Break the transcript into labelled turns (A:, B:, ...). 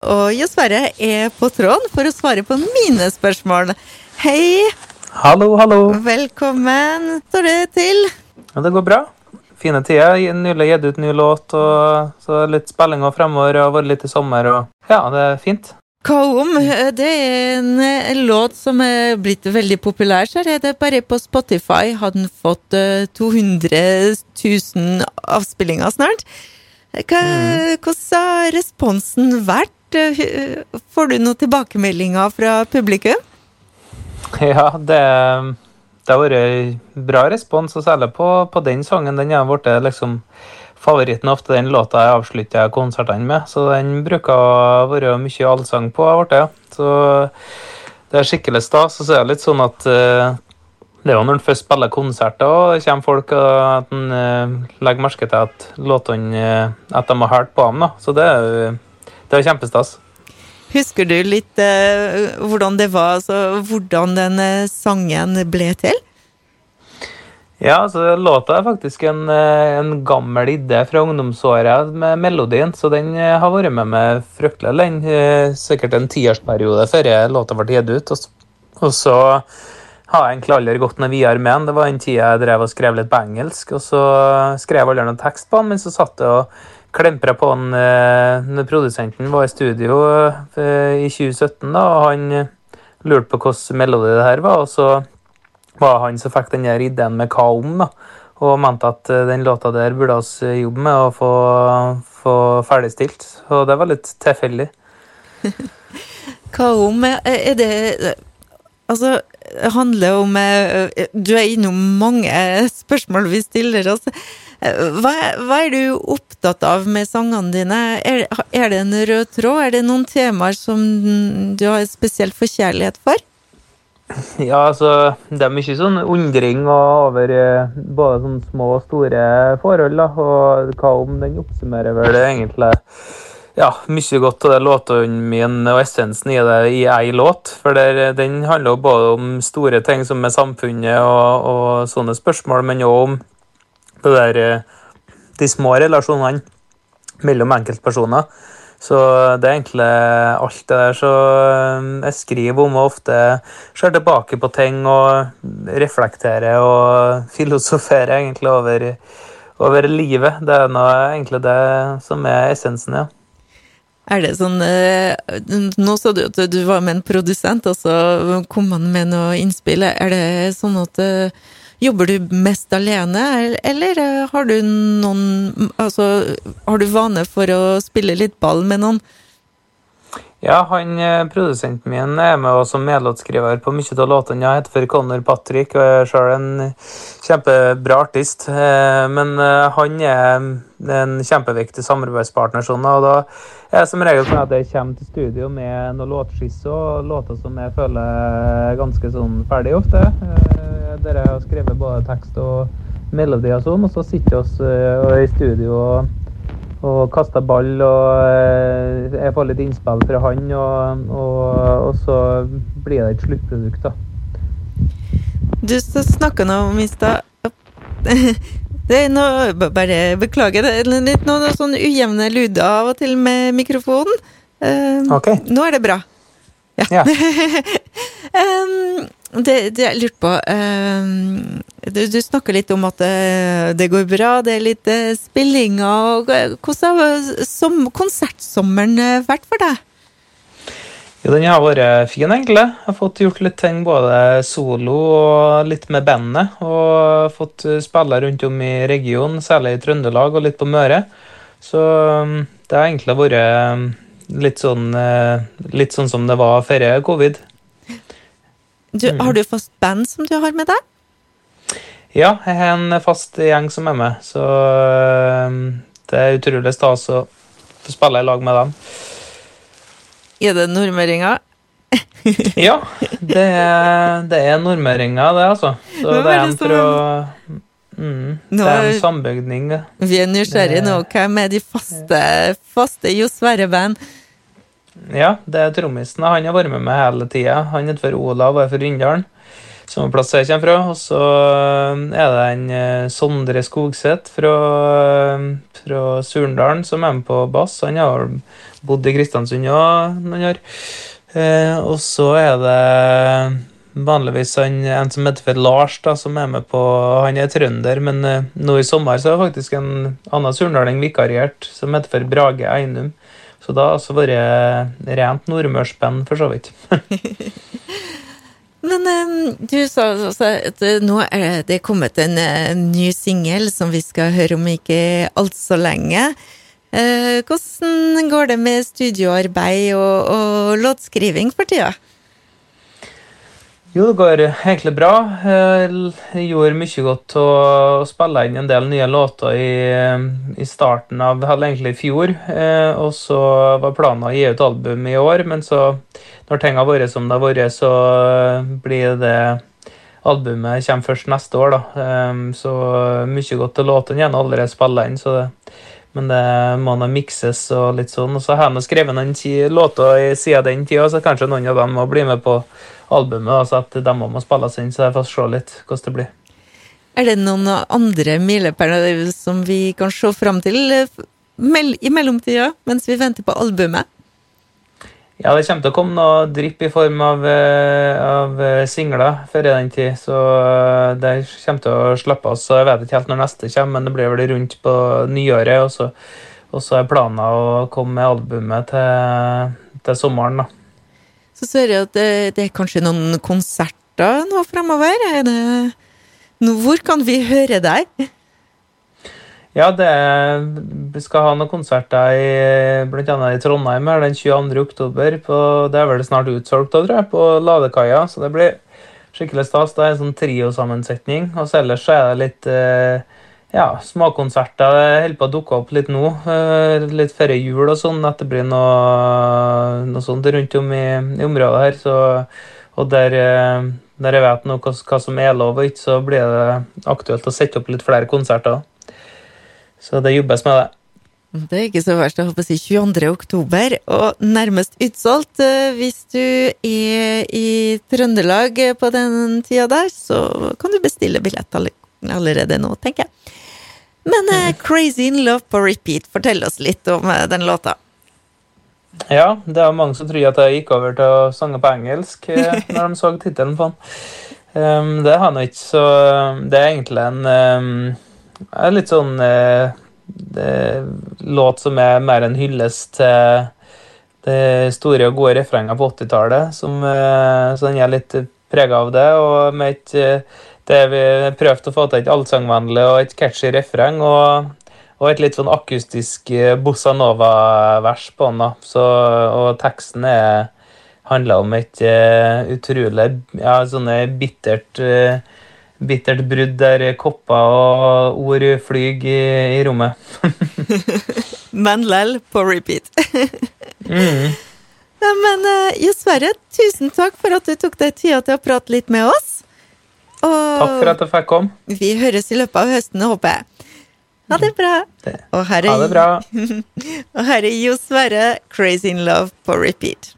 A: Og Jo Sverre er på tråden for å svare på mine spørsmål. Hei!
B: Hallo, hallo.
A: Velkommen. Står det til?
B: Ja, det går bra. Fine tider. Nylig gitt ut ny låt, og så litt spillinger fremover. Og vært litt i sommer, og ja, det er fint.
A: Om? Det er en, en låt som er blitt veldig populær. Så er det bare på Spotify. Har den fått uh, 200 000 avspillinger snart? Hva, Hvordan har responsen vært? Får du noen tilbakemeldinger fra publikum?
B: Ja, det, det har vært bra respons, og særlig på, på den sangen. Den er blitt liksom favoritten ofte den låta jeg avslutter konsertene med. Så den bruker å være mye allsang på. blitt, ja. Så det er skikkelig stas. Og så er det litt sånn at uh, det er jo når en først spiller konserter, og det kommer folk og at en uh, legger merke til at låtene uh, At de har hørt på dem. da. Så det er, jo- det var kjempestas.
A: Husker du litt eh, hvordan det var, altså hvordan den eh, sangen ble til?
B: Ja, altså låta er faktisk en, eh, en gammel idé fra ungdomsåret med melodien, så den eh, har vært med meg fryktelig lenge. Sikkert en tiårsperiode før låta ble gitt ut. Og, og så har jeg egentlig aldri gått noe videre med den. Det var den tida jeg drev og skrev litt på engelsk, og så skrev jeg aldri noen tekst på den, men så satt jeg og klempra på han eh, når produsenten var i studio eh, i 2017, da, og han eh, lurte på hvilken melodi det her var, og så var han som fikk den der ideen med hva om, da. Og mente at den låta der burde vi jobbe med å få, få ferdigstilt. Og det var litt tilfeldig.
A: Hva om Er det Altså, det handler om eh, Du er innom mange spørsmål vi stiller oss. Eh, Hva, hva er du opptatt av med sangene dine? Er, er det en rød tråd? Er det noen temaer som du har spesielt forkjærlighet for?
B: Ja, altså, det er mye sånn undring over eh, både sånne små og store forhold, da. Og hva om den oppsummerer vel egentlig ja, mye godt av det låtene mine og essensen i det i ei låt. For der, den handler jo både om store ting som er samfunnet og, og sånne spørsmål, men òg om det der, eh, de små relasjonene mellom enkeltpersoner. Så det er egentlig alt det der så eh, jeg skriver om, og ofte ser tilbake på ting og reflekterer og filosoferer egentlig over, over livet. Det er nå egentlig det som er essensen, ja.
A: Er det sånn eh, Nå sa du at du var med en produsent, og så kom han med noe innspill. Er det sånn at eh, Jobber du mest alene, eller eh, har du noen Altså, har du vane for å spille litt ball med noen?
B: Ja, han eh, produsenten min er med også som medlåtskriver på mye av låtene. Jeg heter for Connor Patrick og er sjøl en kjempebra artist. Eh, Men eh, han er en kjempeviktig samarbeidspartner, sånn, og da er det som regel sånn at jeg kommer til studio med noen låtskisser og låter som jeg føler er ganske sånn ferdig ofte. Der jeg har skrevet både tekst og melodi og sånn, og så sitter vi i studio og og kaster ball, og eh, jeg får litt innspill fra han, og, og, og så blir det et sluttprodukt, da.
A: Du snakka nå om i stad Det er noe Bare beklager, det er litt noen sånn ujevne lyder av og til med mikrofonen. Uh,
B: OK.
A: Nå er det bra.
B: Ja.
A: Um, det, det jeg lurte på uh, Du, du snakker litt om at det, det går bra, det er litt uh, spillinger. eh, Hvordan har som, konsertsommeren uh, vært for deg?
B: Jo, den har vært fin, egentlig. Jeg har fått gjort litt ting både solo og litt med bandet. Og fått spille rundt om i regionen, særlig i Trøndelag og litt på Møre. Så um, det har egentlig vært litt sånn, litt sånn som det var før covid.
A: Du, Har du fast band som du har med deg?
B: Ja, jeg har en fast gjeng som er med, så um, det er utrolig stas å få spille i lag med dem.
A: Er det nordmøringer?
B: Ja, det er, det er nordmøringer, det, altså. Så det
A: er
B: en fra mm,
A: Nå
B: Det er en sambygning, det.
A: Vi er nysgjerrige nå. Hvem er de faste, faste Jo Sverre-band?
B: Ja, det er trommisen. Han har vært med meg hele tida. Han heter for Olav og er fra Rindalen. samme plass jeg kommer fra. Og så er det en eh, Sondre Skogseth fra, fra Surndalen som er med på bass. Han har bodd i Kristiansund òg noen år. Eh, og så er det vanligvis han, en som heter for Lars, da, som er med på Han er trønder, men nå i sommer så har faktisk en annen surndaling vikariert, som heter for Brage Einum. Da har altså vært rent nordmørsspenn, for så vidt.
A: men du sa også at uh, nå er det kommet en uh, ny singel som vi skal høre om ikke altfor lenge. hvordan går det med studioarbeid og, og låtskriving for tida?
B: Jo, det går egentlig bra. Jeg gjorde mye godt å spille inn en del nye låter i, i starten av eller egentlig i fjor. Eh, og så var planen å gi ut album i år, men så, når ting har vært som det har vært, så blir det Albumet kommer først neste år, da. Eh, så mye godt. Og låtene er allerede spilla inn, så det men det må nå mikses og litt sånn. Og så har jeg skrevet noen låter siden den tida, så kanskje noen av dem må bli med på albumet. Altså at de må spilles inn, så jeg får se litt hvordan det blir.
A: Er det noen andre milepæler som vi kan se fram til eh, i mellomtida, mens vi venter på albumet?
B: Ja, det kommer til å komme noe drypp i form av, eh, av eh, singler før i den tid. Så det kommer til å slappe oss. Så jeg vet ikke helt når neste kommer, men det blir vel rundt på nyåret. Og så, og så er planen å komme med albumet til, til sommeren, da.
A: Så ser jeg at det, det er kanskje noen konserter nå fremover. Er det Hvor kan vi høre deg?
B: Ja, er, vi skal ha noen konserter i, blant annet i Trondheim her den 22. oktober. På, det er vel snart utsolgt, tror jeg, på Ladekaia. Så det blir skikkelig stas. Det er en sånn triosammensetning. Og så ellers så er det litt eh, ja, småkonserter. Holder på å dukke opp litt nå. Eh, litt før jul og sånn. At det blir noe, noe sånt rundt om i, i området her. Så, og der, eh, der, jeg vet noe hva, hva, som er lov og ikke, så blir det aktuelt å sette opp litt flere konserter. Så det jobbes med det.
A: Det er ikke så verst. Jeg håper å si 22. oktober, og nærmest utsolgt. Eh, hvis du er i Trøndelag på den tida der, så kan du bestille billett allerede nå, tenker jeg. Men uh, 'Crazy in Love' på repeat, fortell oss litt om uh, den låta.
B: Ja, det er mange som tror at jeg gikk over til å synge på engelsk uh, når de så tittelen på den. Um, det har jeg ikke, så det er egentlig en um, litt sånn låt som er mer en hyllest til det store og gode refrenget på 80-tallet. Så den er litt prega av det, og med et det vi prøvde å få til et allsangvennlig og et catchy refreng. Og, og, et litt sånn akustisk eh, bossa nova-vers på den. da. Så, og teksten er, handler om et uh, utrolig ja, sånne bittert uh, bittert brudd der kopper og ord flyr i, i rommet.
A: Men lell på repeat. mm. men uh, Jo Sverre, tusen takk for at du tok deg tida til å prate litt med oss.
B: Og Takk for at jeg fikk komme.
A: Vi høres i løpet av høsten, håper jeg. Ha det bra.
B: Og her er, ha det bra.
A: og her er Jo Sverre, 'Crazy in Love' på repeat.